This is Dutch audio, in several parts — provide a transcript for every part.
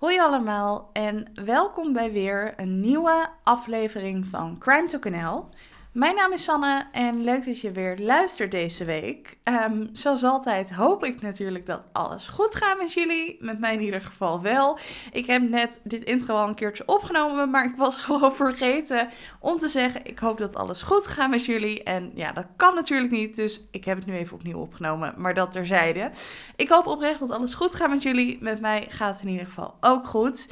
Hoi allemaal en welkom bij weer een nieuwe aflevering van Crime to NL. Mijn naam is Sanne en leuk dat je weer luistert deze week. Ehm, zoals altijd hoop ik natuurlijk dat alles goed gaat met jullie. Met mij in ieder geval wel. Ik heb net dit intro al een keertje opgenomen, maar ik was gewoon vergeten om te zeggen: ik hoop dat alles goed gaat met jullie. En ja, dat kan natuurlijk niet, dus ik heb het nu even opnieuw opgenomen, maar dat terzijde. Ik hoop oprecht dat alles goed gaat met jullie. Met mij gaat het in ieder geval ook goed.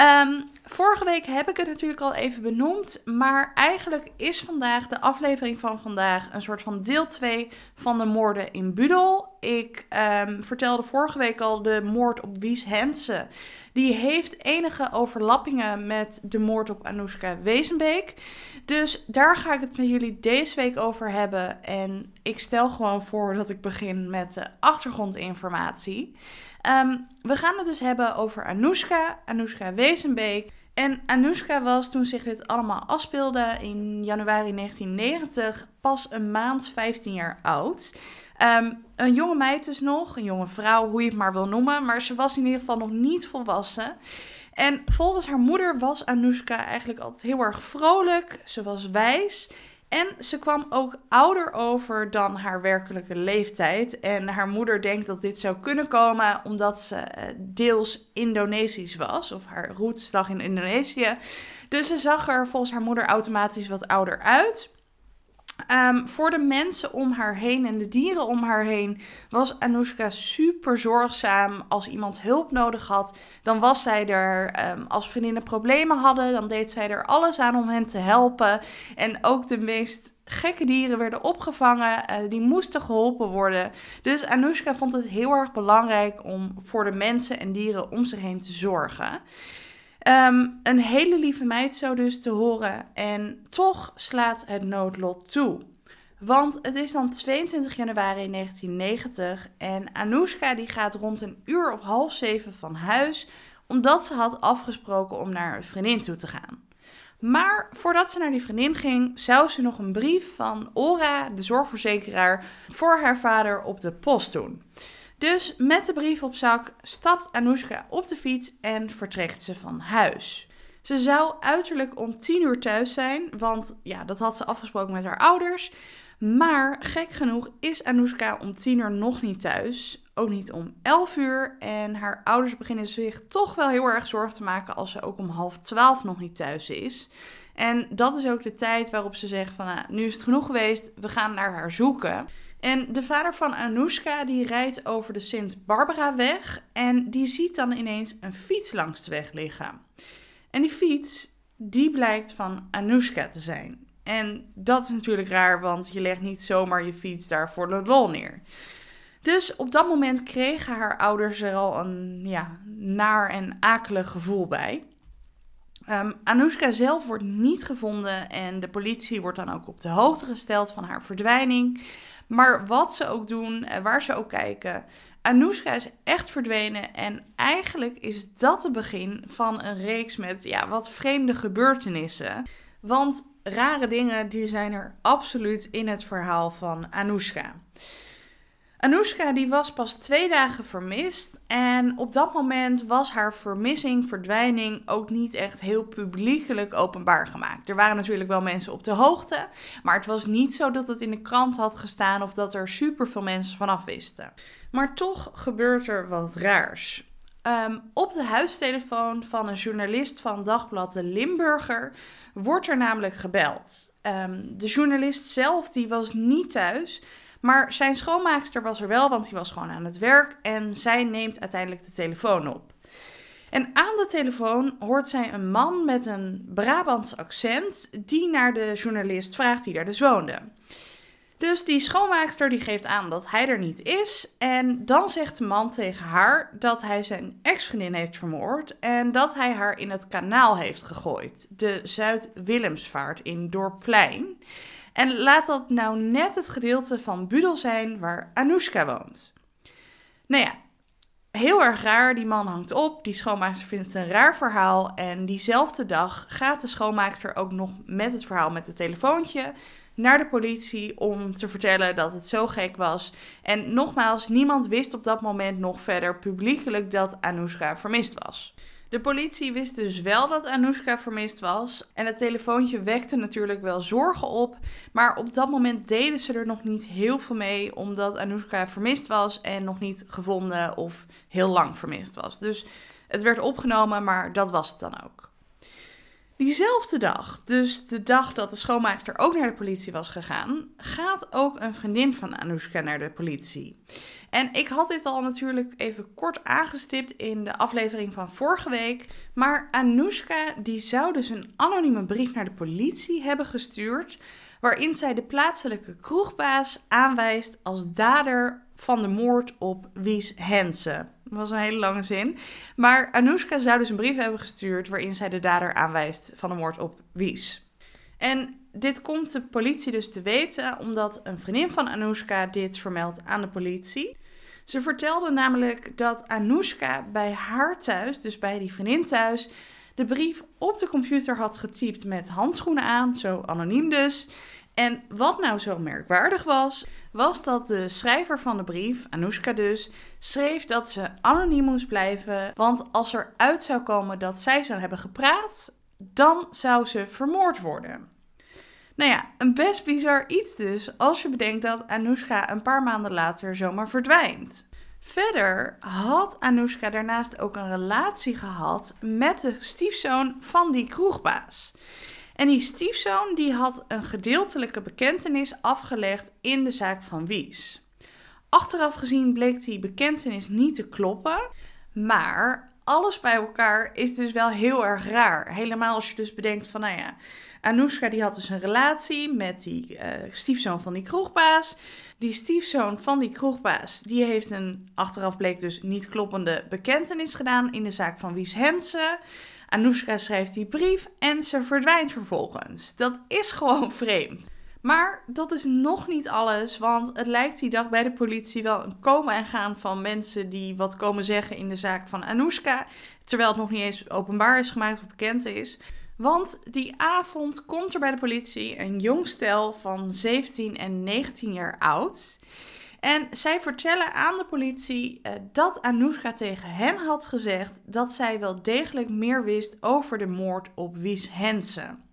Um, vorige week heb ik het natuurlijk al even benoemd, maar eigenlijk is vandaag de aflevering van vandaag een soort van deel 2 van de moorden in Budel. Ik um, vertelde vorige week al de moord op Wies Hensen. Die heeft enige overlappingen met de moord op Anoushka Wezenbeek. Dus daar ga ik het met jullie deze week over hebben. En ik stel gewoon voor dat ik begin met de achtergrondinformatie. Um, we gaan het dus hebben over Anoushka, Anoushka Wezenbeek. En Anoushka was toen zich dit allemaal afspeelde in januari 1990 pas een maand 15 jaar oud. Um, een jonge meid dus nog, een jonge vrouw, hoe je het maar wil noemen. Maar ze was in ieder geval nog niet volwassen. En volgens haar moeder was Anoushka eigenlijk altijd heel erg vrolijk. Ze was wijs. En ze kwam ook ouder over dan haar werkelijke leeftijd. En haar moeder denkt dat dit zou kunnen komen omdat ze eh, deels Indonesisch was, of haar roots lag in Indonesië. Dus ze zag er volgens haar moeder automatisch wat ouder uit. Um, voor de mensen om haar heen en de dieren om haar heen was Anoushka super zorgzaam. Als iemand hulp nodig had, dan was zij er. Um, als vriendinnen problemen hadden, dan deed zij er alles aan om hen te helpen. En ook de meest gekke dieren werden opgevangen, uh, die moesten geholpen worden. Dus Anoushka vond het heel erg belangrijk om voor de mensen en dieren om zich heen te zorgen. Um, een hele lieve meid zo dus te horen. En toch slaat het noodlot toe. Want het is dan 22 januari 1990 en Anoushka die gaat rond een uur of half zeven van huis omdat ze had afgesproken om naar een vriendin toe te gaan. Maar voordat ze naar die vriendin ging, zou ze nog een brief van Ora, de zorgverzekeraar, voor haar vader op de post doen. Dus met de brief op zak stapt Anoushka op de fiets en vertrekt ze van huis. Ze zou uiterlijk om 10 uur thuis zijn, want ja, dat had ze afgesproken met haar ouders. Maar gek genoeg is Anoushka om 10 uur nog niet thuis. Ook niet om 11 uur. En haar ouders beginnen zich toch wel heel erg zorgen te maken als ze ook om half 12 nog niet thuis is. En dat is ook de tijd waarop ze zeggen van nou, nu is het genoeg geweest, we gaan naar haar zoeken. En de vader van Anoushka die rijdt over de Sint-Barbara-weg en die ziet dan ineens een fiets langs de weg liggen. En die fiets, die blijkt van Anoushka te zijn. En dat is natuurlijk raar, want je legt niet zomaar je fiets daar voor de lol neer. Dus op dat moment kregen haar ouders er al een ja, naar en akelig gevoel bij. Um, Anoushka zelf wordt niet gevonden en de politie wordt dan ook op de hoogte gesteld van haar verdwijning. Maar wat ze ook doen, waar ze ook kijken, Anoushka is echt verdwenen en eigenlijk is dat het begin van een reeks met ja, wat vreemde gebeurtenissen. Want rare dingen die zijn er absoluut in het verhaal van Anoushka. Anoushka die was pas twee dagen vermist en op dat moment was haar vermissing, verdwijning ook niet echt heel publiekelijk openbaar gemaakt. Er waren natuurlijk wel mensen op de hoogte, maar het was niet zo dat het in de krant had gestaan of dat er superveel mensen vanaf wisten. Maar toch gebeurt er wat raars. Um, op de huistelefoon van een journalist van dagblad De Limburger wordt er namelijk gebeld. Um, de journalist zelf die was niet thuis, maar zijn schoonmaakster was er wel, want die was gewoon aan het werk. En zij neemt uiteindelijk de telefoon op. En aan de telefoon hoort zij een man met een Brabants accent die naar de journalist vraagt die daar dus woonde. Dus die schoonmaakster die geeft aan dat hij er niet is. En dan zegt de man tegen haar dat hij zijn ex-vriendin heeft vermoord. En dat hij haar in het kanaal heeft gegooid. De Zuid-Willemsvaart in Dorplein. En laat dat nou net het gedeelte van Budel zijn waar Anoushka woont. Nou ja, heel erg raar. Die man hangt op. Die schoonmaakster vindt het een raar verhaal. En diezelfde dag gaat de schoonmaakster ook nog met het verhaal met het telefoontje naar de politie om te vertellen dat het zo gek was. En nogmaals, niemand wist op dat moment nog verder publiekelijk dat Anoushka vermist was. De politie wist dus wel dat Anoushka vermist was. En het telefoontje wekte natuurlijk wel zorgen op. Maar op dat moment deden ze er nog niet heel veel mee, omdat Anoushka vermist was en nog niet gevonden of heel lang vermist was. Dus het werd opgenomen, maar dat was het dan ook. Diezelfde dag, dus de dag dat de schoonmaakster ook naar de politie was gegaan, gaat ook een vriendin van Anoushka naar de politie. En ik had dit al natuurlijk even kort aangestipt in de aflevering van vorige week. Maar Anoushka die zou dus een anonieme brief naar de politie hebben gestuurd. Waarin zij de plaatselijke kroegbaas aanwijst als dader van de moord op Wies Hensen. Was een hele lange zin. Maar Anoushka zou dus een brief hebben gestuurd waarin zij de dader aanwijst van de moord op Wies. En dit komt de politie dus te weten omdat een vriendin van Anoushka dit vermeldt aan de politie. Ze vertelde namelijk dat Anoushka bij haar thuis, dus bij die vriendin thuis, de brief op de computer had getypt met handschoenen aan, zo anoniem dus. En wat nou zo merkwaardig was, was dat de schrijver van de brief, Anoushka dus, schreef dat ze anoniem moest blijven. Want als er uit zou komen dat zij zou hebben gepraat, dan zou ze vermoord worden. Nou ja, een best bizar iets dus als je bedenkt dat Anoushka een paar maanden later zomaar verdwijnt. Verder had Anoushka daarnaast ook een relatie gehad met de stiefzoon van die kroegbaas. En die stiefzoon die had een gedeeltelijke bekentenis afgelegd in de zaak van Wies. Achteraf gezien bleek die bekentenis niet te kloppen, maar alles bij elkaar is dus wel heel erg raar. Helemaal als je dus bedenkt van, nou ja, Anoushka die had dus een relatie met die uh, stiefzoon van die kroegbaas. Die stiefzoon van die kroegbaas, die heeft een, achteraf bleek dus niet kloppende bekentenis gedaan in de zaak van Wies Hensen. Anoushka schrijft die brief en ze verdwijnt vervolgens. Dat is gewoon vreemd. Maar dat is nog niet alles, want het lijkt die dag bij de politie wel een komen en gaan van mensen die wat komen zeggen in de zaak van Anoushka, terwijl het nog niet eens openbaar is gemaakt of bekend is. Want die avond komt er bij de politie een jong stel van 17 en 19 jaar oud. En zij vertellen aan de politie uh, dat Anoushka tegen hen had gezegd dat zij wel degelijk meer wist over de moord op Wies Hensen.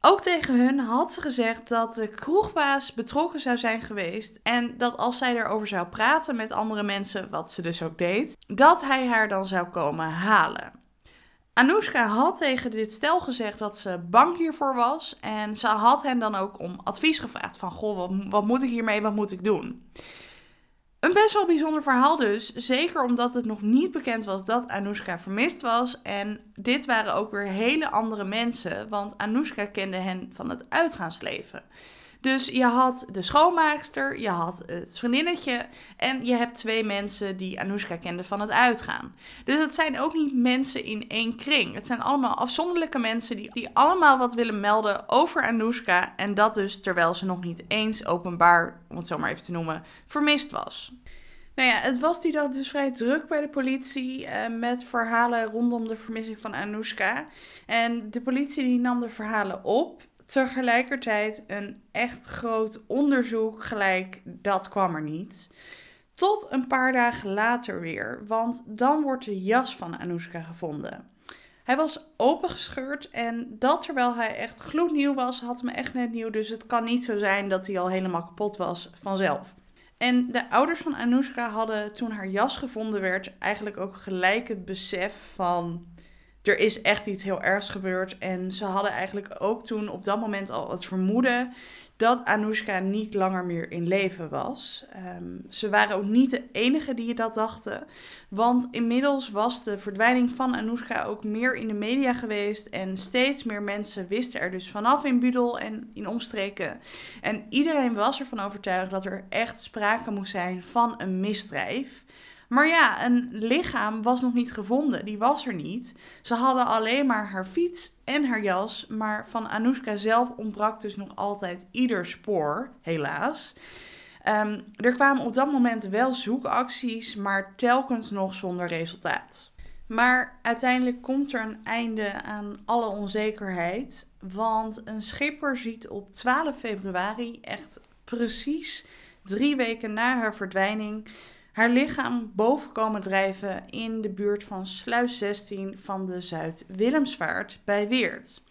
Ook tegen hun had ze gezegd dat de kroegbaas betrokken zou zijn geweest en dat als zij erover zou praten met andere mensen, wat ze dus ook deed, dat hij haar dan zou komen halen. Anoushka had tegen dit stel gezegd dat ze bang hiervoor was. En ze had hen dan ook om advies gevraagd van, goh, wat, wat moet ik hiermee, wat moet ik doen? Een best wel bijzonder verhaal dus. Zeker omdat het nog niet bekend was dat Anoushka vermist was. En dit waren ook weer hele andere mensen. Want Anoushka kende hen van het uitgaansleven. Dus je had de schoonmaakster, je had het vriendinnetje en je hebt twee mensen die Anoushka kenden van het uitgaan. Dus het zijn ook niet mensen in één kring. Het zijn allemaal afzonderlijke mensen die, die allemaal wat willen melden over Anoushka. En dat dus terwijl ze nog niet eens openbaar, om het zo maar even te noemen, vermist was. Nou ja, het was die dag dus vrij druk bij de politie uh, met verhalen rondom de vermissing van Anoushka. En de politie die nam de verhalen op tegelijkertijd een echt groot onderzoek gelijk, dat kwam er niet. Tot een paar dagen later weer, want dan wordt de jas van Anoushka gevonden. Hij was opengescheurd en dat terwijl hij echt gloednieuw was, had hem echt net nieuw. Dus het kan niet zo zijn dat hij al helemaal kapot was vanzelf. En de ouders van Anoushka hadden toen haar jas gevonden werd eigenlijk ook gelijk het besef van er is echt iets heel ergs gebeurd. En ze hadden eigenlijk ook toen op dat moment al het vermoeden dat Anoushka niet langer meer in leven was. Ehm, ze waren ook niet de enige die dat dachten. Want inmiddels was de verdwijning van Anoushka ook meer in de media geweest. En steeds meer mensen wisten er dus vanaf in Budel en in omstreken. En iedereen was ervan overtuigd dat er echt sprake moest zijn van een misdrijf. Maar ja, een lichaam was nog niet gevonden. Die was er niet. Ze hadden alleen maar haar fiets en haar jas. Maar van Anoushka zelf ontbrak dus nog altijd ieder spoor, helaas. Ehm, er kwamen op dat moment wel zoekacties, maar telkens nog zonder resultaat. Maar uiteindelijk komt er een einde aan alle onzekerheid. Want een schipper ziet op 12 februari, echt precies drie weken na haar verdwijning, haar lichaam boven komen drijven in de buurt van Sluis 16 van de Zuid-Willemsvaart bij Weert.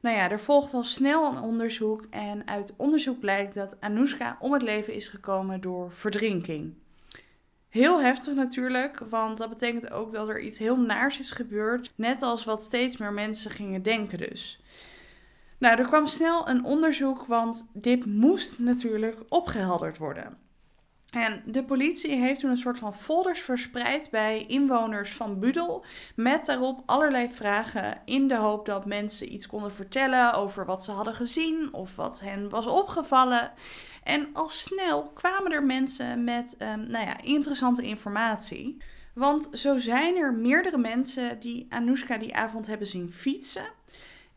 Nou ja, er volgt al snel een onderzoek en uit onderzoek blijkt dat Anoushka om het leven is gekomen door verdrinking. Heel heftig natuurlijk, want dat betekent ook dat er iets heel naars is gebeurd, net als wat steeds meer mensen gingen denken dus. Nou, er kwam snel een onderzoek, want dit moest natuurlijk opgehelderd worden. En de politie heeft toen een soort van folders verspreid bij inwoners van Budel. Met daarop allerlei vragen in de hoop dat mensen iets konden vertellen over wat ze hadden gezien of wat hen was opgevallen. En al snel kwamen er mensen met um, nou ja, interessante informatie. Want zo zijn er meerdere mensen die Anoushka die avond hebben zien fietsen.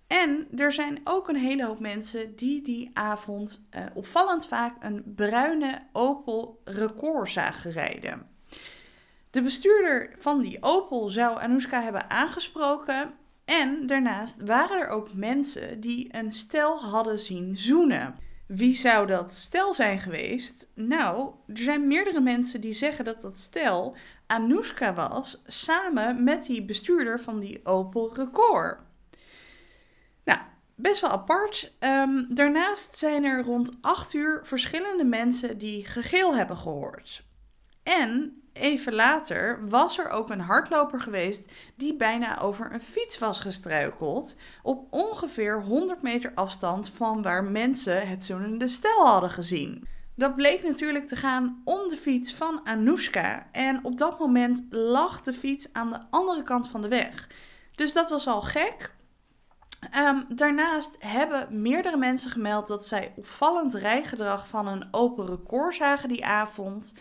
En er zijn ook een hele hoop mensen die die avond uh, opvallend vaak een bruine Opel Record zagen rijden. De bestuurder van die Opel zou Anoushka hebben aangesproken. En daarnaast waren er ook mensen die een stel hadden zien zoenen. Wie zou dat stel zijn geweest? Nou, er zijn meerdere mensen die zeggen dat dat stel Anoushka was, samen met die bestuurder van die Opel Record. Best wel apart. Um, daarnaast zijn er rond 8 uur verschillende mensen die gegeel hebben gehoord. En even later was er ook een hardloper geweest die bijna over een fiets was gestruikeld. Op ongeveer 100 meter afstand van waar mensen het zoenende stel hadden gezien. Dat bleek natuurlijk te gaan om de fiets van Anoushka. En op dat moment lag de fiets aan de andere kant van de weg. Dus dat was al gek. Um, daarnaast hebben meerdere mensen gemeld dat zij opvallend rijgedrag van een Opel Record zagen die avond.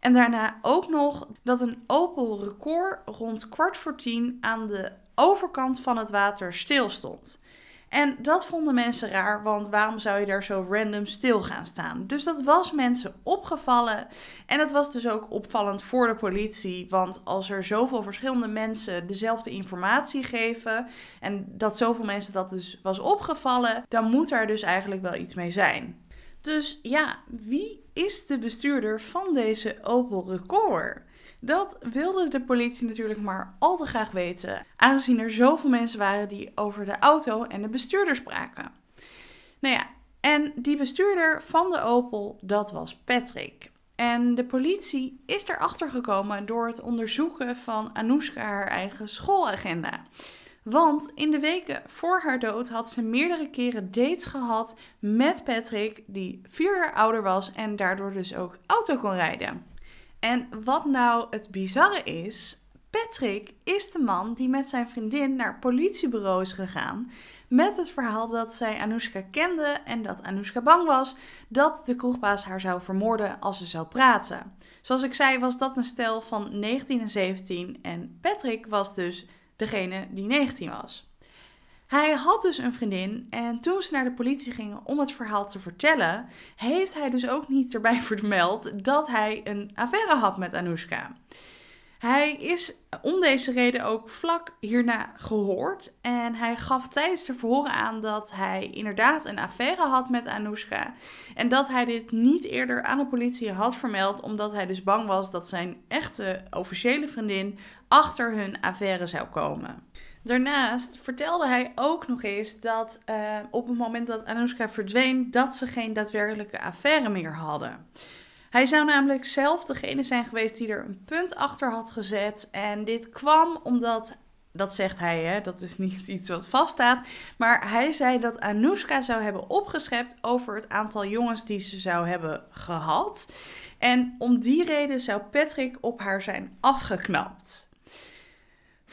En daarna ook nog dat een Opel Record rond kwart voor tien aan de overkant van het water stilstond. En dat vonden mensen raar, want waarom zou je daar zo random stil gaan staan? Dus dat was mensen opgevallen. En het was dus ook opvallend voor de politie, want als er zoveel verschillende mensen dezelfde informatie geven en dat zoveel mensen dat dus was opgevallen, dan moet er dus eigenlijk wel iets mee zijn. Dus ja, wie is de bestuurder van deze Opel Record? Dat wilde de politie natuurlijk maar al te graag weten, aangezien er zoveel mensen waren die over de auto en de bestuurder spraken. Nou ja, en die bestuurder van de Opel, dat was Patrick. En de politie is erachter gekomen door het onderzoeken van Anoushka haar eigen schoolagenda. Want in de weken voor haar dood had ze meerdere keren dates gehad met Patrick, die vier jaar ouder was en daardoor dus ook auto kon rijden. En wat nou het bizarre is, Patrick is de man die met zijn vriendin naar politiebureau is gegaan met het verhaal dat zij Anoushka kende en dat Anoushka bang was dat de kroegbaas haar zou vermoorden als ze zou praten. Zoals ik zei was dat een stel van 19 en 17 en Patrick was dus degene die 19 was. Hij had dus een vriendin en toen ze naar de politie gingen om het verhaal te vertellen, heeft hij dus ook niet erbij vermeld dat hij een affaire had met Anoushka. Hij is om deze reden ook vlak hierna gehoord. En hij gaf tijdens de verhoren aan dat hij inderdaad een affaire had met Anoushka. En dat hij dit niet eerder aan de politie had vermeld, omdat hij dus bang was dat zijn echte officiële vriendin achter hun affaire zou komen. Daarnaast vertelde hij ook nog eens dat uh, op het moment dat Anoushka verdween, dat ze geen daadwerkelijke affaire meer hadden. Hij zou namelijk zelf degene zijn geweest die er een punt achter had gezet. En dit kwam omdat, dat zegt hij, hè, dat is niet iets wat vaststaat. Maar hij zei dat Anoushka zou hebben opgeschept over het aantal jongens die ze zou hebben gehad. En om die reden zou Patrick op haar zijn afgeknapt.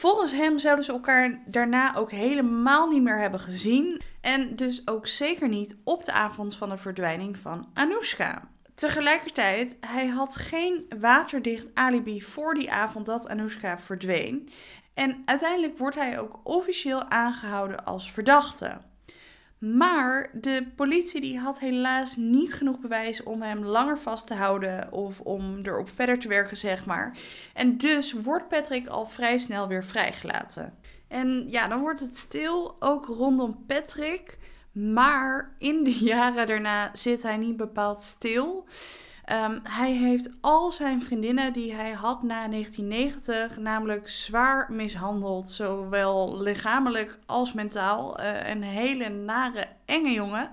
Volgens hem zouden ze elkaar daarna ook helemaal niet meer hebben gezien. En dus ook zeker niet op de avond van de verdwijning van Anoushka. Tegelijkertijd, hij had geen waterdicht alibi voor die avond dat Anoushka verdween. En uiteindelijk wordt hij ook officieel aangehouden als verdachte. Maar de politie die had helaas niet genoeg bewijs om hem langer vast te houden of om erop verder te werken, zeg maar. En dus wordt Patrick al vrij snel weer vrijgelaten. En ja, dan wordt het stil, ook rondom Patrick. Maar in de jaren daarna zit hij niet bepaald stil. Ehm, hij heeft al zijn vriendinnen die hij had na 1990 namelijk zwaar mishandeld, zowel lichamelijk als mentaal. Uh, een hele nare, enge jongen.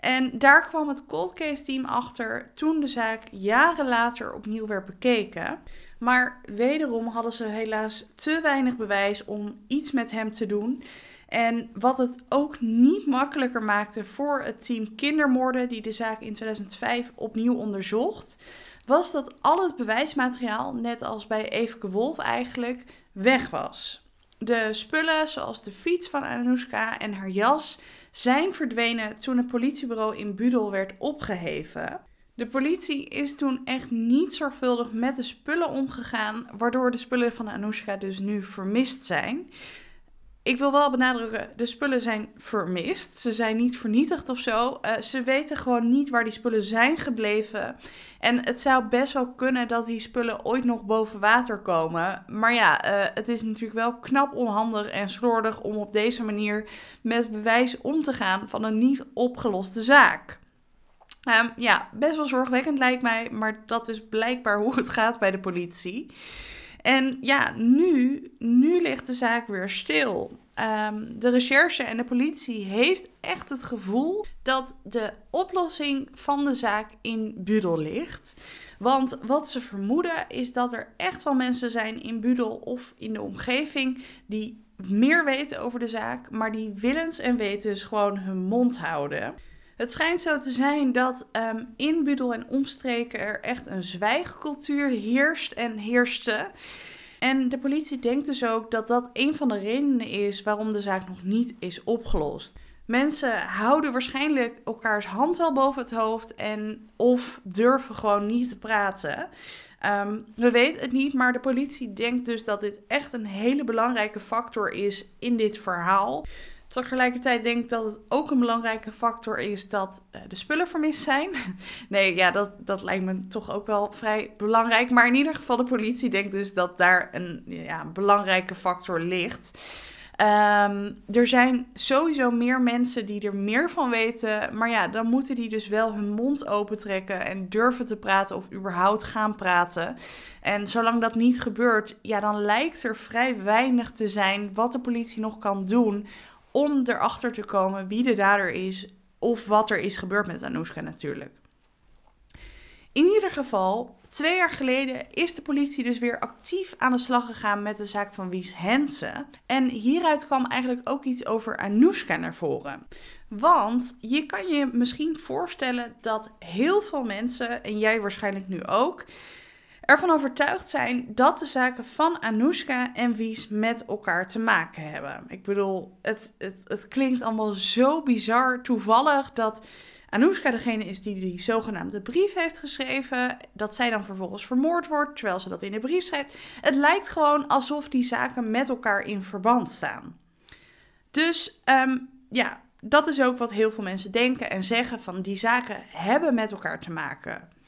En daar kwam het cold case team achter toen de zaak jaren later opnieuw werd bekeken. Maar wederom hadden ze helaas te weinig bewijs om iets met hem te doen. En wat het ook niet makkelijker maakte voor het team kindermoorden, die de zaak in 2005 opnieuw onderzocht, was dat al het bewijsmateriaal, net als bij Eveke Wolf eigenlijk, weg was. De spullen, zoals de fiets van Anoushka en haar jas, zijn verdwenen toen het politiebureau in Budel werd opgeheven. De politie is toen echt niet zorgvuldig met de spullen omgegaan, waardoor de spullen van Anoushka dus nu vermist zijn. Ik wil wel benadrukken, de spullen zijn vermist. Ze zijn niet vernietigd of zo. Uh, ze weten gewoon niet waar die spullen zijn gebleven. En het zou best wel kunnen dat die spullen ooit nog boven water komen. Maar ja, uh, het is natuurlijk wel knap onhandig en slordig om op deze manier met bewijs om te gaan van een niet opgeloste zaak. Um, ja, best wel zorgwekkend lijkt mij, maar dat is blijkbaar hoe het gaat bij de politie. En ja, nu, nu ligt de zaak weer stil. Um, de recherche en de politie heeft echt het gevoel dat de oplossing van de zaak in Budel ligt. Want wat ze vermoeden is dat er echt wel mensen zijn in Budel of in de omgeving die meer weten over de zaak, maar die willens en wetens gewoon hun mond houden. Het schijnt zo te zijn dat um, in Budel en omstreken er echt een zwijgcultuur heerst en heerste. En de politie denkt dus ook dat dat een van de redenen is waarom de zaak nog niet is opgelost. Mensen houden waarschijnlijk elkaars hand wel boven het hoofd en of durven gewoon niet te praten. Um, we weten het niet, maar de politie denkt dus dat dit echt een hele belangrijke factor is in dit verhaal. Tegelijkertijd denk ik dat het ook een belangrijke factor is dat uh, de spullen vermist zijn. nee, ja, dat, dat lijkt me toch ook wel vrij belangrijk. Maar in ieder geval, de politie denkt dus dat daar een ja, belangrijke factor ligt. Um, er zijn sowieso meer mensen die er meer van weten. Maar ja, dan moeten die dus wel hun mond opentrekken en durven te praten of überhaupt gaan praten. En zolang dat niet gebeurt, ja, dan lijkt er vrij weinig te zijn wat de politie nog kan doen om erachter te komen wie de dader is of wat er is gebeurd met Anoushka natuurlijk. In ieder geval, twee jaar geleden is de politie dus weer actief aan de slag gegaan met de zaak van Wies Hensen. En hieruit kwam eigenlijk ook iets over Anoushka naar voren. Want je kan je misschien voorstellen dat heel veel mensen, en jij waarschijnlijk nu ook, ervan overtuigd zijn dat de zaken van Anoushka en Wies met elkaar te maken hebben. Ik bedoel, het, het, het klinkt allemaal zo bizar toevallig dat Anoushka degene is die die zogenaamde brief heeft geschreven, dat zij dan vervolgens vermoord wordt terwijl ze dat in de brief schrijft. Het lijkt gewoon alsof die zaken met elkaar in verband staan. Dus um, ja, dat is ook wat heel veel mensen denken en zeggen van die zaken hebben met elkaar te maken.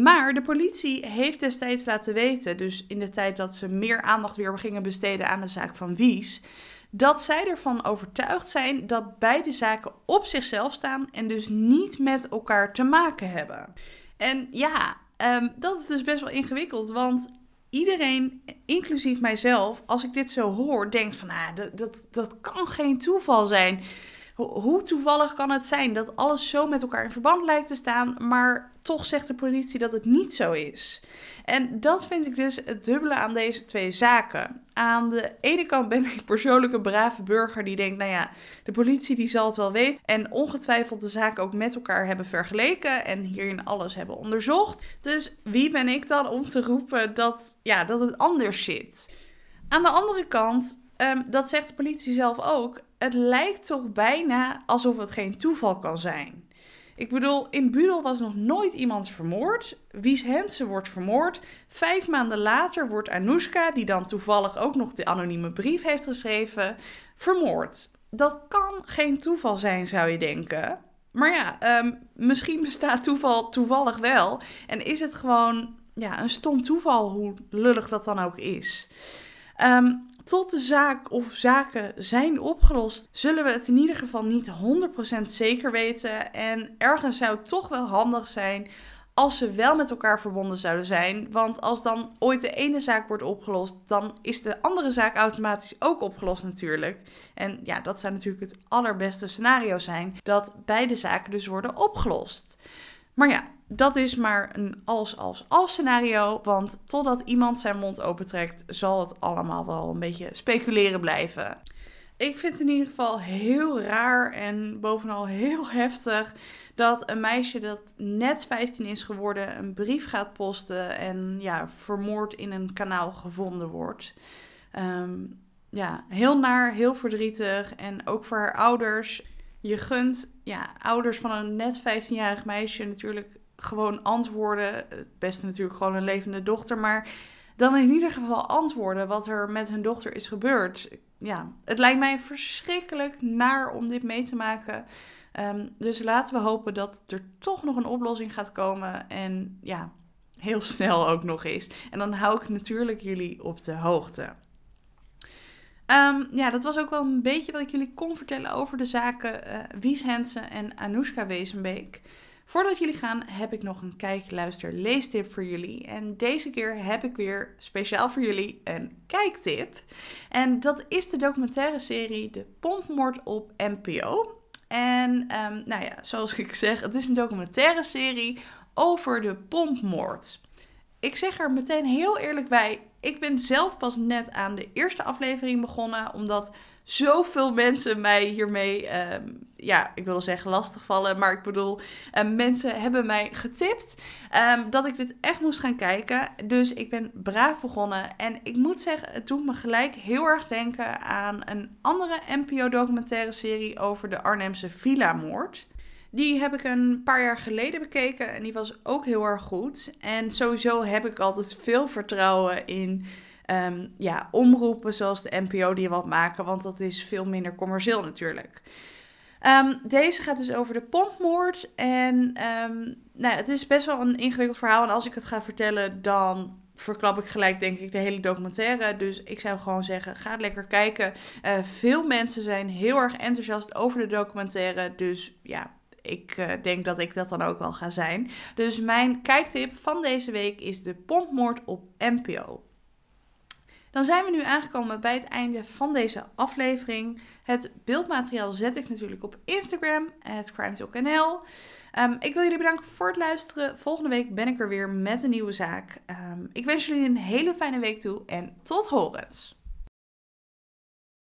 Maar de politie heeft destijds laten weten, dus in de tijd dat ze meer aandacht weer gingen besteden aan de zaak van Wies, dat zij ervan overtuigd zijn dat beide zaken op zichzelf staan en dus niet met elkaar te maken hebben. En ja, um, dat is dus best wel ingewikkeld, want iedereen, inclusief mijzelf, als ik dit zo hoor, denkt van, ah, dat, dat, dat kan geen toeval zijn. Hoe toevallig kan het zijn dat alles zo met elkaar in verband lijkt te staan, maar toch zegt de politie dat het niet zo is? En dat vind ik dus het dubbele aan deze twee zaken. Aan de ene kant ben ik persoonlijk een brave burger die denkt, nou ja, de politie die zal het wel weten en ongetwijfeld de zaken ook met elkaar hebben vergeleken en hierin alles hebben onderzocht. Dus wie ben ik dan om te roepen dat, ja, dat het anders zit? Aan de andere kant, um, dat zegt de politie zelf ook, het lijkt toch bijna alsof het geen toeval kan zijn. Ik bedoel, in Budel was nog nooit iemand vermoord. Wies Hensen wordt vermoord. Vijf maanden later wordt Anoushka, die dan toevallig ook nog de anonieme brief heeft geschreven, vermoord. Dat kan geen toeval zijn, zou je denken. Maar ja, um, misschien bestaat toeval toevallig wel. En is het gewoon ja, een stom toeval, hoe lullig dat dan ook is. Um, tot de zaak of zaken zijn opgelost, zullen we het in ieder geval niet 100% zeker weten. En ergens zou het toch wel handig zijn als ze wel met elkaar verbonden zouden zijn. Want als dan ooit de ene zaak wordt opgelost, dan is de andere zaak automatisch ook opgelost natuurlijk. En ja, dat zou natuurlijk het allerbeste scenario zijn, dat beide zaken dus worden opgelost. Maar ja, dat is maar een als-als-als scenario, want totdat iemand zijn mond opentrekt, zal het allemaal wel een beetje speculeren blijven. Ik vind het in ieder geval heel raar en bovenal heel heftig dat een meisje dat net 15 is geworden een brief gaat posten en ja, vermoord in een kanaal gevonden wordt. Ehm, ja, heel naar, heel verdrietig en ook voor haar ouders. Je gunt ja, ouders van een net 15-jarig meisje natuurlijk gewoon antwoorden. Het beste natuurlijk gewoon een levende dochter, maar dan in ieder geval antwoorden wat er met hun dochter is gebeurd. Ja, het lijkt mij verschrikkelijk naar om dit mee te maken. Ehm, dus laten we hopen dat er toch nog een oplossing gaat komen. En ja, heel snel ook nog is. En dan hou ik natuurlijk jullie op de hoogte. Ehm, ja, dat was ook wel een beetje wat ik jullie kon vertellen over de zaken uh, Wies Hensen en Anoushka Wezenbeek. Voordat jullie gaan, heb ik nog een kijk, luister, leestip voor jullie. En deze keer heb ik weer speciaal voor jullie een kijktip. En dat is de documentaire serie De Pompmoord op NPO. En um, nou ja, zoals ik zeg, het is een documentaire serie over de pompmoord. Ik zeg er meteen heel eerlijk bij, ik ben zelf pas net aan de eerste aflevering begonnen, omdat zoveel mensen mij hiermee, ehm, ja, ik wil zeggen lastigvallen, maar ik bedoel, um, mensen hebben mij getipt um, dat ik dit echt moest gaan kijken. Dus ik ben braaf begonnen en ik moet zeggen, het doet me gelijk heel erg denken aan een andere NPO-documentaire serie over de Arnhemse villa-moord. Die heb ik een paar jaar geleden bekeken en die was ook heel erg goed. En sowieso heb ik altijd veel vertrouwen in um, ja, omroepen zoals de NPO die wat maken, want dat is veel minder commercieel natuurlijk. Um, deze gaat dus over de pompmoord. En um, nou, het is best wel een ingewikkeld verhaal. En als ik het ga vertellen, dan verklap ik gelijk, denk ik, de hele documentaire. Dus ik zou gewoon zeggen: ga lekker kijken. Uh, veel mensen zijn heel erg enthousiast over de documentaire. Dus ja, ik uh, denk dat ik dat dan ook wel ga zijn. Dus mijn kijktip van deze week is de pompmoord op NPO. Dan zijn we nu aangekomen bij het einde van deze aflevering. Het beeldmateriaal zet ik natuurlijk op Instagram, het CrimeTalkNL. Um, ik wil jullie bedanken voor het luisteren. Volgende week ben ik er weer met een nieuwe zaak. Um, ik wens jullie een hele fijne week toe en tot horens.